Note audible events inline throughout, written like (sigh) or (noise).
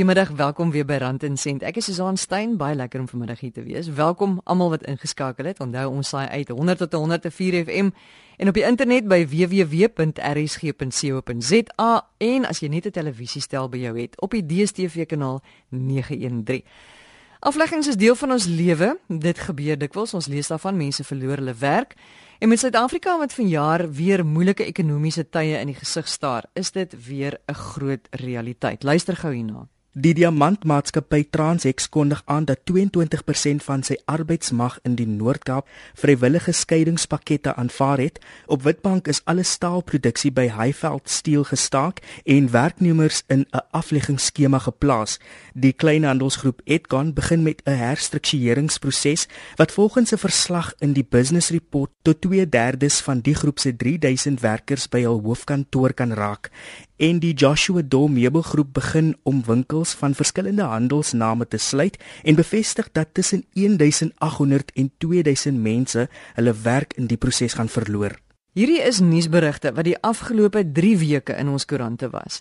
Goeiemiddag, welkom weer by Rand en Sent. Ek is Susan Stein, baie lekker om vanmiddag hier te wees. Welkom almal wat ingeskakel het. Onthou ons saai uit 100 tot 104 FM en op die internet by www.rsg.co.za en as jy net 'n televisiestel by jou het, op die DStv kanaal 913. Afleggings is deel van ons lewe. Dit gebeur dikwels. Ons lees daarvan mense verloor hulle werk. En met Suid-Afrika wat vanjaar weer moeilike ekonomiese tye in die gesig staar, is dit weer 'n groot realiteit. Luister gou hierna. Die diamantmaatskappy Transex kondig aan dat 22% van sy arbeidsmag in die Noord-Kaap vrywillige skeidingspakkette aanvaar het. Op Witbank is alle staalproduksie by Highveld Steel gestaak en werknemers in 'n afleggingsskema geplaas. Die kleinhandelsgroep Edcon begin met 'n herstruktureringsproses wat volgens 'n verslag in die Business Report tot 2/3 van die groep se 3000 werkers by hul hoofkantoor kan raak en die Joshua Doe meubelgroep begin om winkels van verskillende handelsname te sluit en bevestig dat tussen 1800 en 2000 mense hulle werk in die proses gaan verloor. Hierdie is nuusberigte wat die afgelope 3 weke in ons koerante was.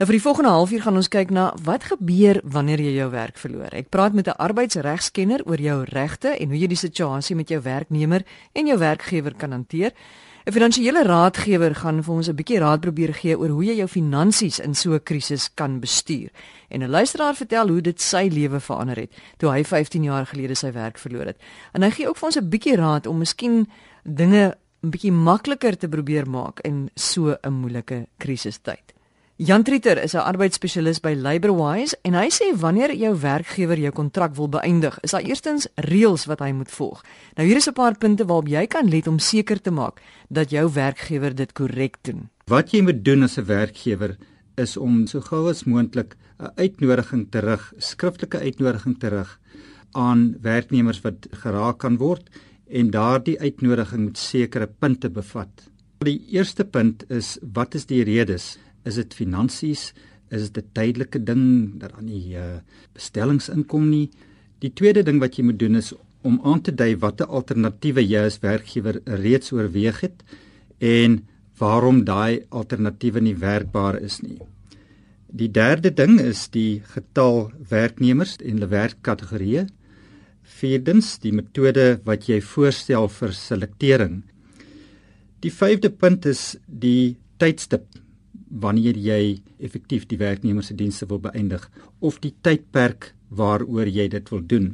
Nou vir die volgende halfuur gaan ons kyk na wat gebeur wanneer jy jou werk verloor. Ek praat met 'n arbeidsregskenner oor jou regte en hoe jy die situasie met jou werknemer en jou werkgewer kan hanteer. 'n Finansiële raadgewer gaan vir ons 'n bietjie raad probeer gee oor hoe jy jou finansies in so 'n krisis kan bestuur. En 'n luisteraar vertel hoe dit sy lewe verander het toe hy 15 jaar gelede sy werk verloor het. En hy gee ook vir ons 'n bietjie raad om miskien dinge 'n bietjie makliker te probeer maak in so 'n moeilike krisistyd. Jan Trieter is 'n arbeidsspesialis by Labourwise en hy sê wanneer jou werkgewer jou kontrak wil beëindig, is daar eerstens reëls wat hy moet volg. Nou hier is 'n paar punte waarop jy kan let om seker te maak dat jou werkgewer dit korrek doen. Wat jy moet doen as 'n werkgewer is om so gou as moontlik 'n uitnodiging terug, skriftelike uitnodiging terug aan werknemers wat geraak kan word en daardie uitnodiging moet sekere punte bevat. Die eerste punt is wat is die redes? Is dit finansies? Is dit 'n tydelike ding dat aan die uh, bestellings inkom nie? Die tweede ding wat jy moet doen is om aan te dui watter alternatiewe jy as werkgewer reeds oorweeg het en waarom daai alternatiewe nie werkbaar is nie. Die derde ding is die getal werknemers en hulle werkkategorieë. Vierdens, die metode wat jy voorstel vir selektering. Die vyfde punt is die tydstip wanneer jy effektief die werknemer se dienste wil beëindig of die tydperk waaroor jy dit wil doen.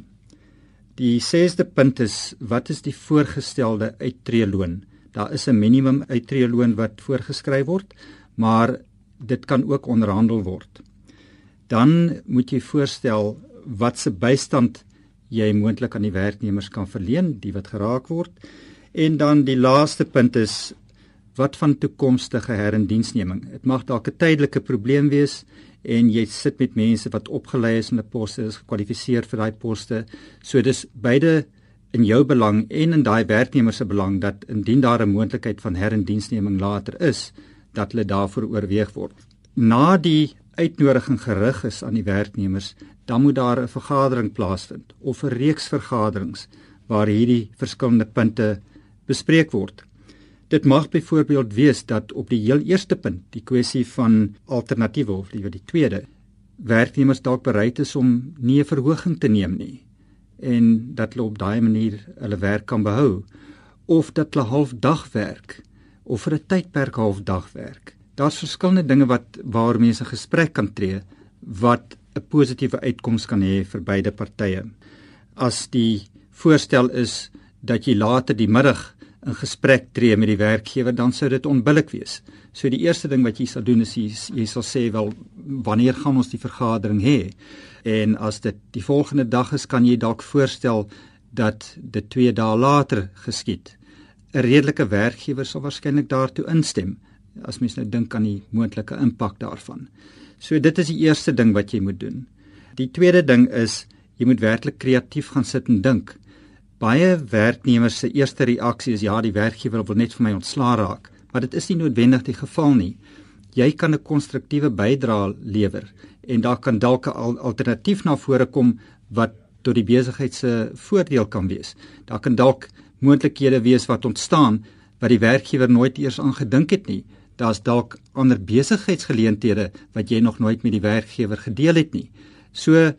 Die sesde punt is wat is die voorgestelde uittreeloon? Daar is 'n minimum uittreeloon wat voorgeskryf word, maar dit kan ook onderhandel word. Dan moet jy voorstel wat se bystand jy moontlik aan die werknemers kan verleen, die wat geraak word. En dan die laaste punt is wat van toekomstige herindiensneming. Dit mag dalk 'n tydelike probleem wees en jy sit met mense wat opgelei is in 'n poste, is gekwalifiseer vir daai poste. So dis beide in jou belang en in daai werknemer se belang dat indien daar 'n moontlikheid van herindiensneming later is, dat hulle daarvoor oorweeg word. Na die uitnodiging gerig is aan die werknemers, dan moet daar 'n vergadering plaasvind of 'n reeks vergaderings waar hierdie verskillende punte bespreek word. Dit mag byvoorbeeld wees dat op die heel eerste punt, die kwessie van alternatiewe of liewer die tweede, werknemers dalk bereid is om nie 'n verhoging te neem nie en dat hulle op daai manier hulle werk kan behou of dat hulle halfdag werk of vir 'n tydperk halfdag werk. Daar's verskillende dinge wat waar mense gesprek kan tree wat 'n positiewe uitkoms kan hê vir beide partye. As die voorstel is dat jy later die middag in gesprek tree met die werkgewer, dan sou dit onbillik wees. So die eerste ding wat jy sal doen is jy, jy sal sê wel wanneer gaan ons die vergadering hê? En as dit die volgende dag is, kan jy dalk voorstel dat dit 2 dae later geskied. 'n Redelike werkgewer sal waarskynlik daartoe instem as mens nou dink aan die moontlike impak daarvan. So dit is die eerste ding wat jy moet doen. Die tweede ding is jy moet werklik kreatief gaan sit en dink. Baie werknemers se eerste reaksie is ja, die werkgewer wil net vir my ontslaa raak, maar dit is nie noodwendig die geval nie. Jy kan 'n konstruktiewe bydrae lewer en daar kan dalk 'n alternatief na vore kom wat tot die besigheid se voordeel kan wees. Daar kan dalk moontlikhede wees wat ontstaan wat die werkgewer nooit eers aan gedink het nie. Daar's dalk ander besigheidsgeleenthede wat jy nog nooit met die werkgewer gedeel het nie. So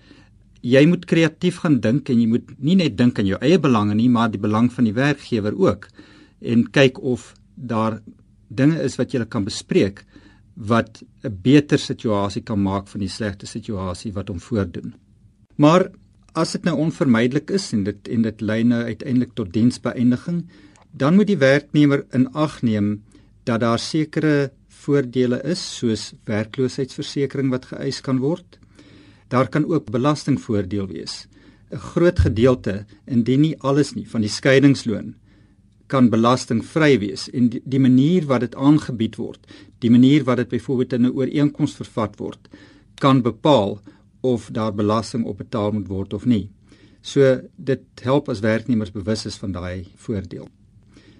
jy moet kreatief gaan dink en jy moet nie net dink aan jou eie belange nie, maar die belang van die werkgewer ook en kyk of daar dinge is wat jy kan bespreek wat 'n beter situasie kan maak van die slegte situasie wat hom voordoen. Maar as dit nou onvermydelik is en dit en dit lei nou uiteindelik tot diensbeëindiging, dan moet die werknemer in ag neem dat daar sekere voordele is soos werkloosheidsversekering wat geëis kan word. Daar kan ook belastingvoordeel wees. 'n Groot gedeelte, indien nie alles nie, van die skeidingsloon kan belastingvry wees en die, die manier wat dit aangebied word, die manier wat dit byvoorbeeld in 'n ooreenkoms vervat word, kan bepaal of daar belasting op betaal moet word of nie. So dit help as werknemers bewus is van daai voordeel.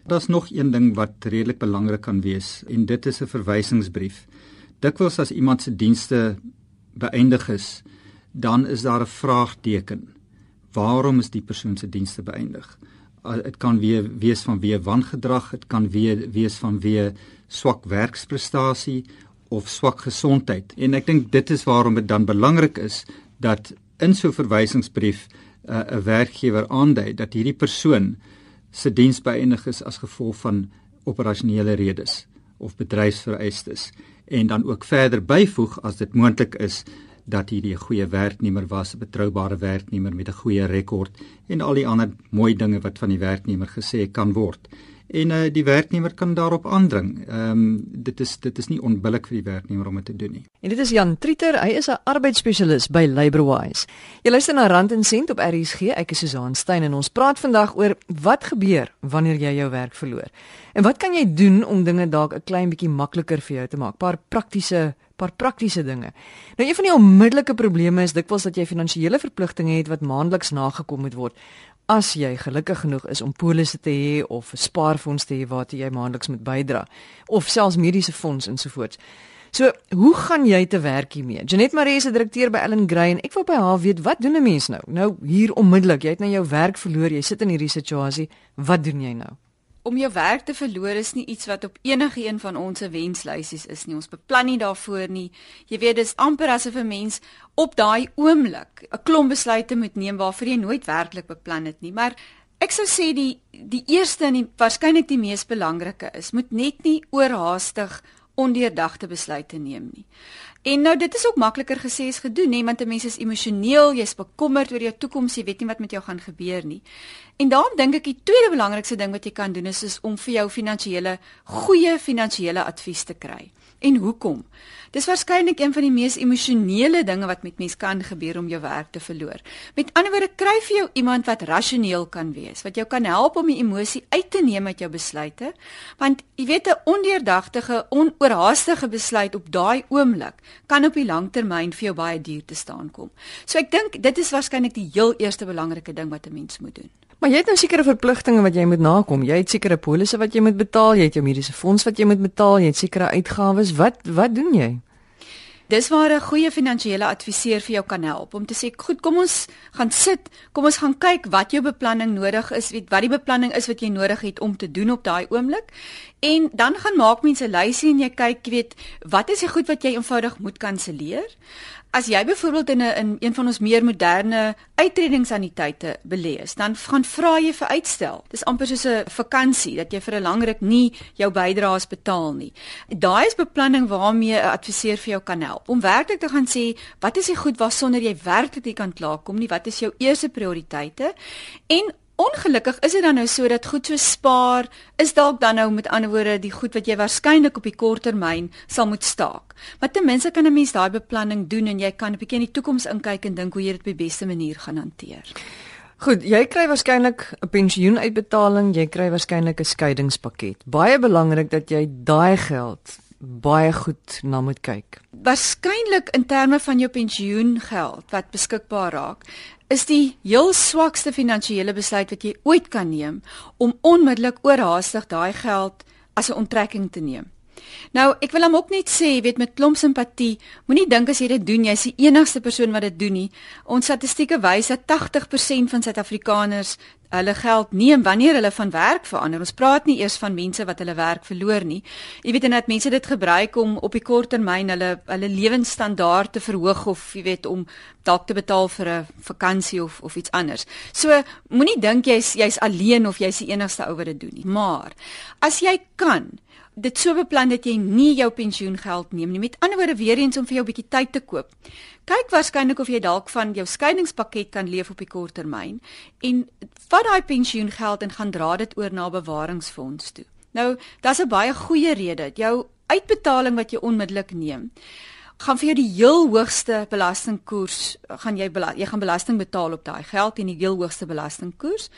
Daar's nog een ding wat redelik belangrik kan wees en dit is 'n verwysingsbrief. Dikwels as iemand se dienste beëindig is, dan is daar 'n vraagteken. Waarom is die persoon se dienste beëindig? Dit kan weer wees van wie wangedrag, dit kan weer wees van wie swak werksprestasie of swak gesondheid. En ek dink dit is waarom dit dan belangrik is dat in so 'n verwysingsbrief uh, 'n uh, werkgewer aandui dat hierdie persoon se diens beëindig is as gevolg van operasionele redes of bedryfsvereistes en dan ook verder byvoeg as dit moontlik is dat hierdie 'n goeie werknemer was, 'n betroubare werknemer met 'n goeie rekord en al die ander mooi dinge wat van die werknemer gesê kan word en uh, die werknemer kan daarop aandring. Ehm um, dit is dit is nie onbillik vir die werknemer om dit te doen nie. En dit is Jan Trieter, hy is 'n arbeidsspesialis by Labourwise. Jy luister na Rand en Sent op RSG. Ek is Susan Stein en ons praat vandag oor wat gebeur wanneer jy jou werk verloor. En wat kan jy doen om dinge dalk 'n klein bietjie makliker vir jou te maak? Paar praktiese paar praktiese dinge. Nou een van die onmiddellike probleme is dikwels dat jy finansiële verpligtinge het wat maandeliks nagekom moet word as jy gelukkig genoeg is om polisse te hê of 'n spaarfonds te hê waartoe jy maandeliks moet bydra of selfs mediese fonds ensovoorts. So, hoe gaan jy te werk hiermee? Janet Maree 'n direkteur by Ellen Gray en ek wil by haar weet wat doen 'n mens nou? Nou hier onmiddellik, jy het nou jou werk verloor, jy sit in hierdie situasie, wat doen jy nou? Om jou werk te verloor is nie iets wat op enige een van ons se wenslysies is nie. Ons beplan nie daarvoor nie. Jy weet dis amper asof 'n mens op daai oomblik 'n klomp besluite moet neem waarvoor jy nooit werklik beplan het nie. Maar ek sou sê die die eerste en die waarskynlik die mees belangrike is, moet net nie oorhaastig ondeurdagte besluite neem nie. En nou dit is ook makliker gesê as gedoen, nee, want 'n mens is emosioneel, jy's bekommerd oor jou toekoms, jy weet nie wat met jou gaan gebeur nie. En daarom dink ek die tweede belangrikste ding wat jy kan doen is, is om vir jou finansiële goeie finansiële advies te kry. En hoekom? Dis waarskynlik een van die mees emosionele dinge wat met mens kan gebeur om jou werk te verloor. Met ander woorde, kry vir jou iemand wat rasioneel kan wees, wat jou kan help om die emosie uit te neem uit jou besluite, want jy weet 'n ondeurdagtige, onoorhaastige besluit op daai oomblik kan op die lang termyn vir jou baie duur te staan kom. So ek dink dit is waarskynlik die heel eerste belangrike ding wat 'n mens moet doen. Maar jy het nou sekere verpligtinge wat jy moet nakom. Jy het sekere polisse wat jy moet betaal, jy het jou mediese fonds wat jy moet betaal, jy het sekere uitgawes. Wat wat doen jy? Dis waar 'n goeie finansiële adviseur vir jou kan help om te sê, "Goed, kom ons gaan sit, kom ons gaan kyk wat jou beplanning nodig is, weet wat die beplanning is wat jy nodig het om te doen op daai oomblik." En dan gaan maak mense lysie en jy kyk, weet, wat is die goed wat jy eenvoudig moet kanselleer? As jy byvoorbeeld in 'n in een van ons meer moderne uitredingsaniteite belê is, dan gaan vra jy vir uitstel. Dis amper soos 'n vakansie dat jy vir 'n lang ruk nie jou bydraes betaal nie. Daai is beplanning waarmee 'n adviseur vir jou kan help. Om werklik te gaan sê, wat is die goed waarsonder jy werklik nie kan klaarkom nie? Wat is jou eerste prioriteite? En Ongelukkig is dit dan nou so dat goed so spaar is dalk dan nou met ander woorde die goed wat jy waarskynlik op die kort termyn sal moet staak. Maar ten minste kan 'n mens daai beplanning doen en jy kan 'n bietjie in die toekoms inkyk en dink hoe jy dit op die beste manier gaan hanteer. Goed, jy kry waarskynlik 'n pensioenuitbetaling, jy kry waarskynlik 'n skeidingspakket. Baie belangrik dat jy daai geld baie goed na moet kyk. Waarskynlik in terme van jou pensioengeld wat beskikbaar raak, is die heel swakste finansiële besluit wat jy ooit kan neem om onmiddellik oorhaastig daai geld as 'n onttrekking te neem. Nou, ek wil hom ook net sê, jy weet met klomp simpatie, moenie dink as jy dit doen, jy's die enigste persoon wat dit doen nie. Ons statistieke wys dat 80% van Suid-Afrikaners hulle geld neem wanneer hulle van werk verander. Ons praat nie eers van mense wat hulle werk verloor nie. Jy weet net mense dit gebruik om op die kort termyn hulle hulle lewensstandaard te verhoog of jy weet om dalk te betaal vir 'n vakansie of of iets anders. So moenie dink jy's jy's alleen of jy's die enigste ou wat dit doen nie. Maar as jy kan dit so beplan dat jy nie jou pensioengeld neem nie. Met ander woorde weer eens om vir jou 'n bietjie tyd te koop. Kyk waarskynlik of jy dalk van jou skeiingspakket kan leef op die kort termyn en vat daai pensioengeld en gaan dra dit oor na bewaringsfonds toe. Nou, daar's 'n baie goeie rede. Jou uitbetaling wat jy onmiddellik neem, gaan vir jou die heel hoogste belastingkoers gaan jy bela jy gaan belasting betaal op daai geld en die heel hoogste belastingkoers.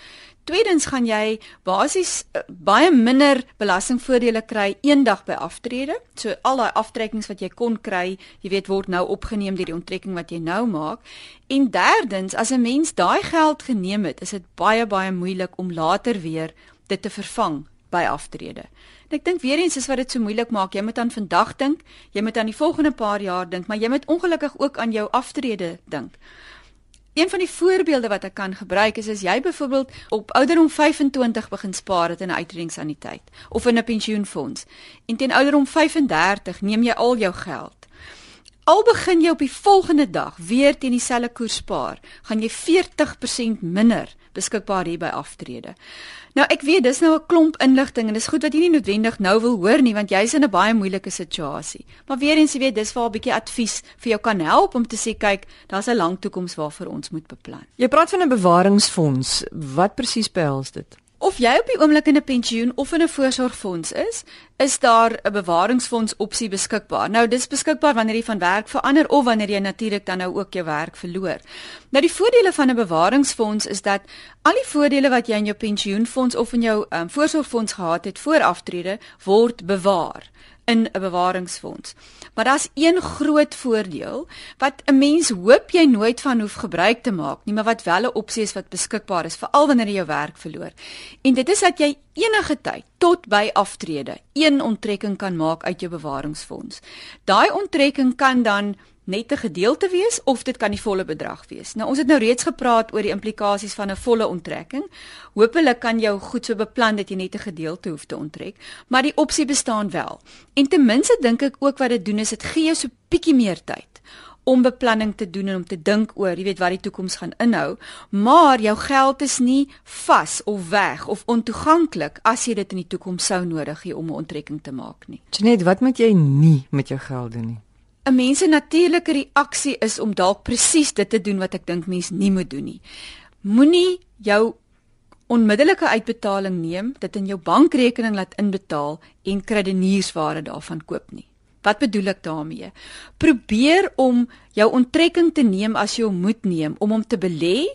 Tweedens gaan jy basies uh, baie minder belastingvoordele kry eendag by aftrede. So al daai aftrekkings wat jy kon kry, jy weet word nou opgeneem deur die onttrekking wat jy nou maak. En derdens, as 'n mens daai geld geneem het, is dit baie baie moeilik om later weer dit te vervang by aftrede. En ek dink weer eens is wat dit so moeilik maak. Jy moet aan vandag dink, jy moet aan die volgende paar jaar dink, maar jy moet ongelukkig ook aan jou aftrede dink. Een van die voorbeelde wat ek kan gebruik is as jy byvoorbeeld op ouderdom 25 begin spaar het in 'n uitredingsaniteit of in 'n pensioenfonds en teen ouderdom 35 neem jy al jou geld. Al begin jy op die volgende dag weer teen dieselfde koers spaar, gaan jy 40% minder beskikbaar hier by aftrede. Nou ek weet dis nou 'n klomp inligting en dis goed dat jy nie noodwendig nou wil hoor nie want jy's in 'n baie moeilike situasie. Maar weer eens jy weet dis waar 'n bietjie advies vir jou kan help om te sê kyk, daar's 'n lang toekoms waarvoor ons moet beplan. Jy praat van 'n bewaringsfonds. Wat presies behels dit? Of jy op die oomblik in 'n pensioen of in 'n voorsorgfonds is, is daar 'n bewaringsfonds opsie beskikbaar. Nou dis beskikbaar wanneer jy van werk verander of wanneer jy natuurlik dan nou ook jou werk verloor. Nou die voordele van 'n bewaringsfonds is dat al die voordele wat jy in jou pensioenfonds of in jou um, voorsorgfonds gehad het voor aftrede word bewaar in 'n bewaringsfonds. Maar daar's een groot voordeel wat 'n mens hoop jy nooit van hoef gebruik te maak nie, maar wat wel 'n opsie is wat beskikbaar is veral wanneer jy jou werk verloor. En dit is dat jy enige tyd tot by aftrede een onttrekking kan maak uit jou bewaringsfonds. Daai onttrekking kan dan net 'n gedeelte wees of dit kan die volle bedrag wees. Nou ons het nou reeds gepraat oor die implikasies van 'n volle onttrekking. Hoopelik kan jou goed so beplan dat jy net 'n gedeelte hoef te onttrek, maar die opsie bestaan wel. En ten minste dink ek ook wat dit doen is dit gee jou so bietjie meer tyd om beplanning te doen en om te dink oor, jy weet wat die toekoms gaan inhou, maar jou geld is nie vas of weg of ontoeganklik as jy dit in die toekoms sou nodig hê om 'n onttrekking te maak nie. Net wat moet jy nie met jou geld doen nie? 'n mens se natuurlike reaksie is om dalk presies dit te doen wat ek dink mens nie moet doen nie. Moenie jou onmiddellike uitbetaling neem, dit in jou bankrekening laat inbetaal en krediniersware daarvan koop nie. Wat bedoel ek daarmee? Probeer om jou onttrekking te neem as jy hom moet neem om hom te belê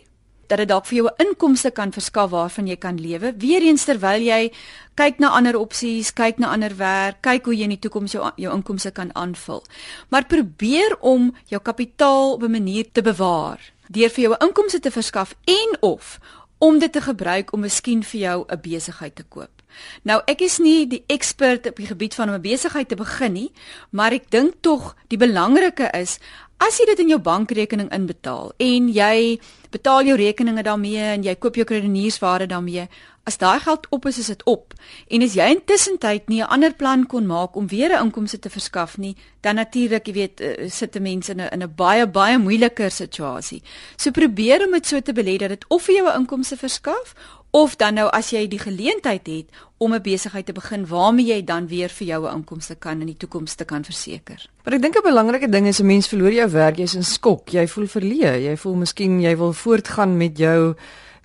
dat dit dalk vir jou 'n inkomste kan verskaf waarvan jy kan lewe. Weereens terwyl jy kyk na ander opsies, kyk na ander werk, kyk hoe jy in die toekoms jou jou inkomste kan aanvul. Maar probeer om jou kapitaal op 'n manier te bewaar deur vir jou 'n inkomste te verskaf en of om dit te gebruik om miskien vir jou 'n besigheid te koop. Nou ek is nie die ekspert op die gebied van om 'n besigheid te begin nie, maar ek dink tog die belangrike is As jy dit in jou bankrekening inbetaal en jy betaal jou rekeninge daarmee en jy koop jou krediniersware daarmee, as daai geld op is, is dit op. En as jy intussen tyd nie 'n ander plan kon maak om weer 'n inkomste te verskaf nie, dan natuurlik, jy weet, uh, sit mense in 'n in 'n baie baie moeiliker situasie. So probeer om dit so te belê dat dit of vir jou 'n inkomste verskaf of dan nou as jy die geleentheid het om 'n besigheid te begin waarmee jy dan weer vir jou 'n inkomste kan in die toekoms te kan verseker. Maar ek dink 'n belangrike ding is 'n mens verloor jou werk, jy's in skok, jy voel verleë, jy voel miskien jy wil voortgaan met jou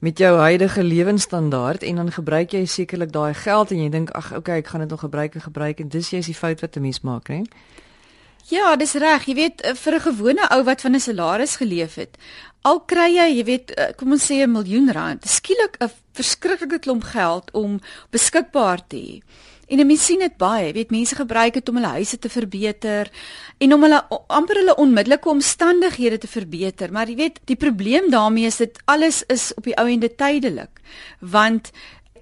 met jou huidige lewensstandaard en dan gebruik jy sekerlik daai geld en jy dink ag okay, ek gaan dit nog gebruik en gebruik en dis jy's die fout wat 'n mens maak, hè? Ja, dis reg. Jy weet vir 'n gewone ou wat van 'n salaris geleef het, al kry jy, jy weet, eh, kom ons sê 'n miljoen rand, skielik 'n verskriklike klomp geld om beskikbaar te hê. En mense sien dit baie, jy weet, mense gebruik dit om hulle huise te verbeter en om hulle amper hulle onmiddellike omstandighede te verbeter, maar jy weet, die probleem daarmee is dit alles is op die ou ende tydelik. Want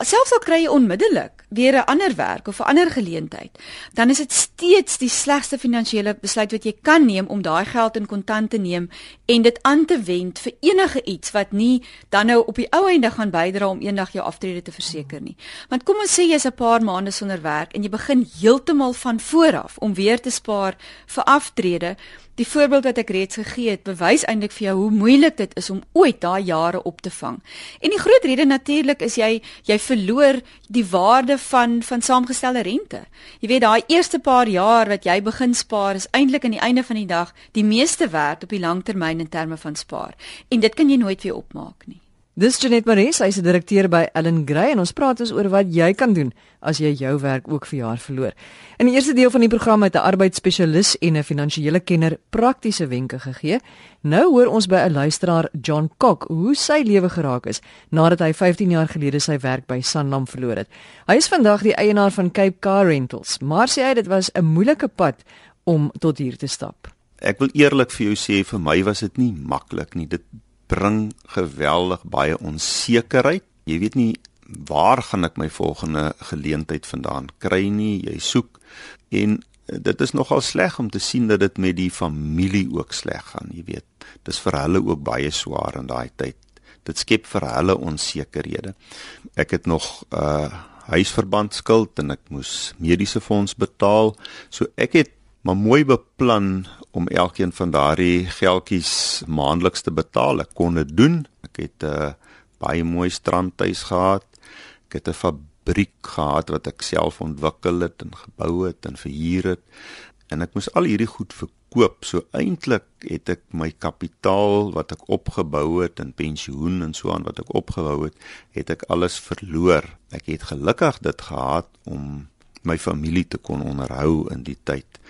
selfs al kry jy onmiddellik weer 'n ander werk of 'n ander geleentheid, dan is dit steeds die slegste finansiële besluit wat jy kan neem om daai geld in kontant te neem en dit aan te wend vir enige iets wat nie dan nou op die ou einde gaan bydra om eendag jou aftrede te verseker nie. Want kom ons sê jy's 'n paar maande sonder werk en jy begin heeltemal van voor af om weer te spaar vir aftrede Die voorbeeld wat ek reeds gegee het, bewys eintlik vir jou hoe moeilik dit is om ooit daai jare op te vang. En die groot rede natuurlik is jy jy verloor die waarde van van saamgestelde rente. Jy weet daai eerste paar jaar wat jy begin spaar is eintlik aan die einde van die dag die meeste werd op die langtermyn in terme van spaar. En dit kan jy nooit weer opmaak nie. Dis Janet Maree, sy is 'n direkteur by Allen Gray en ons praat dus oor wat jy kan doen as jy jou werk ook vir jaar verloor. In die eerste deel van die program het 'n arbeidsspesialis en 'n finansiële kenner praktiese wenke gegee. Nou hoor ons by 'n luisteraar, John Kok, hoe sy lewe geraak is nadat hy 15 jaar gelede sy werk by Sanlam verloor het. Hy is vandag die eienaar van Cape Car Rentals, maar sê hy dit was 'n moeilike pad om tot hier te stap. Ek wil eerlik vir jou sê vir my was dit nie maklik nie. Dit bring geweldig baie onsekerheid. Jy weet nie waar gaan ek my volgende geleentheid vandaan kry nie. Jy soek en dit is nogal sleg om te sien dat dit met die familie ook sleg gaan, jy weet. Dis vir hulle ook baie swaar in daai tyd. Dit skep vir hulle onsekerhede. Ek het nog 'n uh, huisverband skuld en ek moes mediese fonds betaal. So ek het maar mooi beplan om elkeen van daardie geldjies maandeliks te betaal. Ek kon dit doen. Ek het 'n uh, baie mooi strandhuis gehad. Ek het 'n fabriek gehad wat ek self ontwikkel het en gebou het en verhuur het. En ek moes al hierdie goed verkoop. So eintlik het ek my kapitaal wat ek opgebou het en pensioen en so aan wat ek opgebou het, het ek alles verloor. Ek het gelukkig dit gehad om my familie te kon onderhou in die tyd.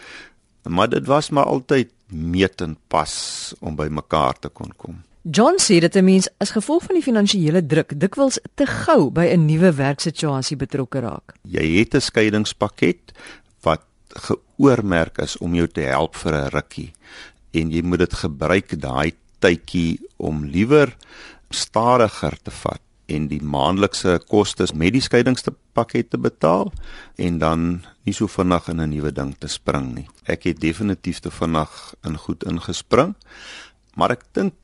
Maar dit was maar altyd meet en pas om by mekaar te kon kom. John sê dit 'n mens as gevolg van die finansiële druk dikwels te gou by 'n nuwe werksituasie betrokke raak. Jy het 'n skeiingspakket wat geoormerk is om jou te help vir 'n rukkie en jy moet dit gebruik daai tydjie om liewer stadiger te vat en die maandelikse kostes met die skeiingspakket te betaal en dan nie so vinnig in 'n nuwe ding te spring nie. Ek het definitief te vinnig in goed ingespring. Maar ek dink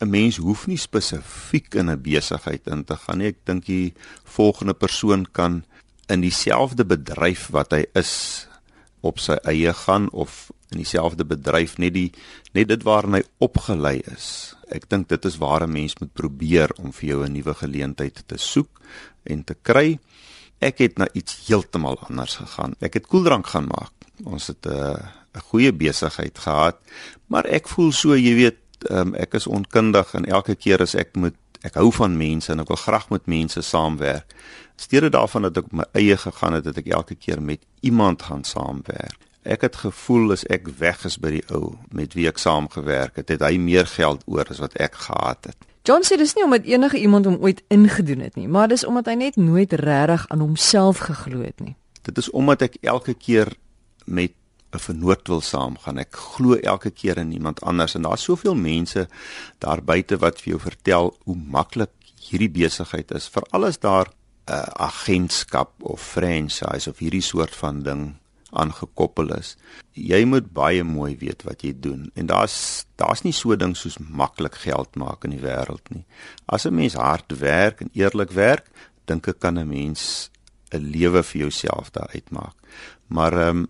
'n mens hoef nie spesifiek in 'n besigheid in te gaan nie. Ek dink die volgende persoon kan in dieselfde bedryf wat hy is op sy eie gaan of in dieselfde bedryf net die net dit waarin hy opgelei is Ek dink dit is waar 'n mens moet probeer om vir jou 'n nuwe geleentheid te soek en te kry. Ek het na iets heeltemal anders gegaan. Ek het koeldrank gaan maak. Ons het 'n uh, 'n goeie besigheid gehad, maar ek voel so, jy weet, um, ek is onkundig en elke keer as ek moet ek hou van mense en ek wil graag met mense saamwerk. Steede daarvan dat ek my eie gegaan het, het ek elke keer met iemand gaan saamwerk. Ek het gevoel as ek weg is by die ou met wie ek saamgewerk het, het hy meer geld oor as wat ek gehad het. John sê dis nie omdat enige iemand hom ooit ingedoen het nie, maar dis omdat hy net nooit regtig aan homself geglo het nie. Dit is omdat ek elke keer met 'n vernoot wil saamgaan. Ek glo elke keer in iemand anders en daar's soveel mense daar buite wat vir jou vertel hoe maklik hierdie besigheid is. Veral as daar 'n uh, agentskap of franchise of hierdie soort van ding aangekoppel is. Jy moet baie mooi weet wat jy doen en daar's daar's nie so ding soos maklik geld maak in die wêreld nie. As 'n mens hard werk en eerlik werk, dink ek kan 'n mens 'n lewe vir jouself daar uitmaak. Maar um,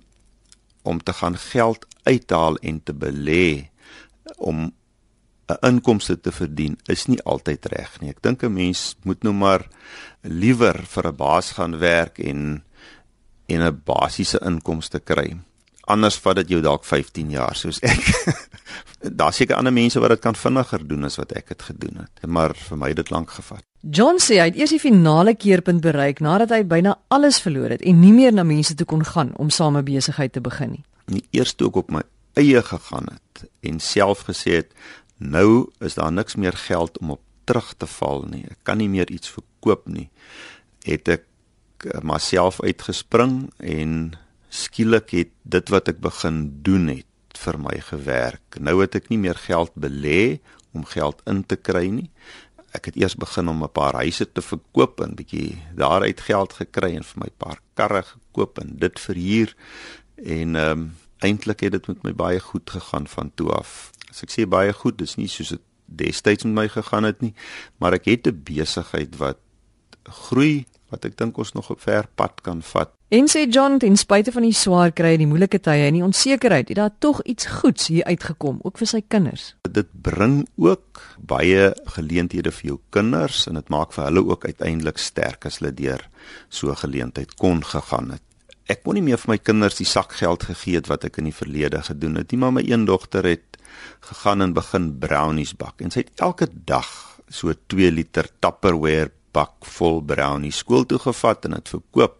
om te gaan geld uithaal en te belê om 'n inkomste te verdien is nie altyd reg nie. Ek dink 'n mens moet nou maar liewer vir 'n baas gaan werk en en 'n basiese inkomste kry. Anders vat dit jou dalk 15 jaar soos ek. (laughs) Daar seker ander mense wat dit kan vinniger doen as wat ek dit gedoen het, maar vir my het dit lank gevat. John sê hy het eers die finale keerpunt bereik nadat hy byna alles verloor het en nie meer na mense toe kon gaan om same besigheid te begin nie. Nie eers toe ek op my eie gegaan het en self gesê het nou is daar niks meer geld om op terug te val nie. Ek kan nie meer iets verkoop nie. Het ek myself uitgespring en skielik het dit wat ek begin doen het vir my gewerk. Nou het ek nie meer geld belê om geld in te kry nie. ek het eers begin om 'n paar huise te verkoop en bietjie daaruit geld gekry en vir my paar karre gekoop en dit verhuur en ehm um, eintlik het dit met my baie goed gegaan van toe af. As ek sê baie goed, dis nie soos dit destyds met my gegaan het nie, maar ek het 'n besigheid wat groei wat ek dink ons nog op ver pad kan vat. En sê John, ten spyte van die swaar kry en die moeilike tye en die onsekerheid, het daar tog iets goeds hier uitgekom, ook vir sy kinders. Dit bring ook baie geleenthede vir jou kinders en dit maak vir hulle ook uiteindelik sterk as hulle deur so 'n geleentheid kon gegaan het. Ek kon nie meer vir my kinders die sakgeld gegee het wat ek in die verlede gedoen het nie, maar my een dogter het gegaan en begin brownies bak en sy het elke dag so 2 liter Tupperware bak vol brownies skool toe gevat en dit verkoop.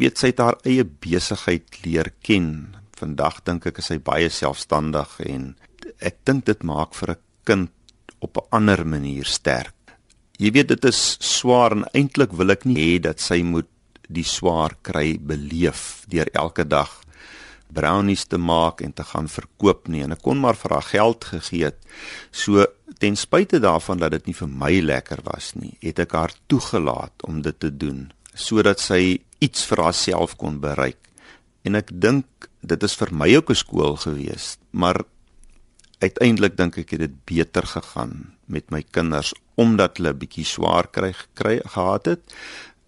Weet sy het haar eie besigheid leer ken. Vandag dink ek is sy baie selfstandig en ek dink dit maak vir 'n kind op 'n ander manier sterk. Jy weet dit is swaar en eintlik wil ek nie hê dat sy moet die swaar kry beleef deur elke dag brownies te maak en te gaan verkoop nie en ek kon maar vir haar geld gegee het. So ten spyte daarvan dat dit nie vir my lekker was nie, het ek haar toegelaat om dit te doen sodat sy iets vir haarself kon bereik. En ek dink dit is vir my ook 'n skool gewees, maar uiteindelik dink ek het dit beter gegaan met my kinders omdat hulle 'n bietjie swaar kry gekry gehad het.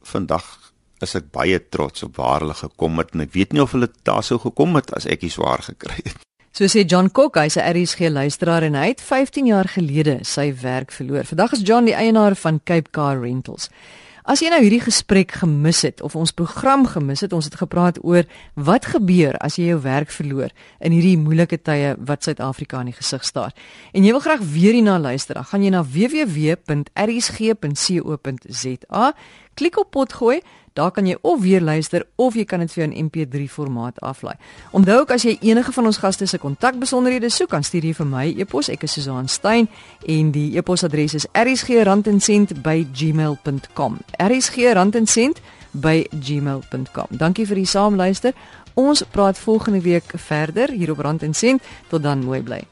Vandag is ek baie trots op waar hulle gekom het en ek weet nie of hulle daar sou gekom het as ek nie swaar gekry het. So sê John Cook, hy's 'n RSG luisteraar en hy het 15 jaar gelede sy werk verloor. Vandag is John die eienaar van Cape Car Rentals. As jy nou hierdie gesprek gemis het of ons program gemis het, ons het gepraat oor wat gebeur as jy jou werk verloor in hierdie moeilike tye wat Suid-Afrika in die gesig staar. En jy wil graag weer hierna luister, dan gaan jy na www.rsg.co.za, klik op potgooi Daar kan jy of weer luister of jy kan dit vir jou in MP3 formaat aflaai. Onthou ook as jy enige van ons gaste se kontakbesonderhede soek, kan stuur jy vir my e-pos. Ek is Susan Stein en die e-posadres is rsgrandencent@gmail.com. rsgrandencent@gmail.com. Dankie vir die saamluister. Ons praat volgende week verder hier op Rand en Sent. Tot dan, mooi bly.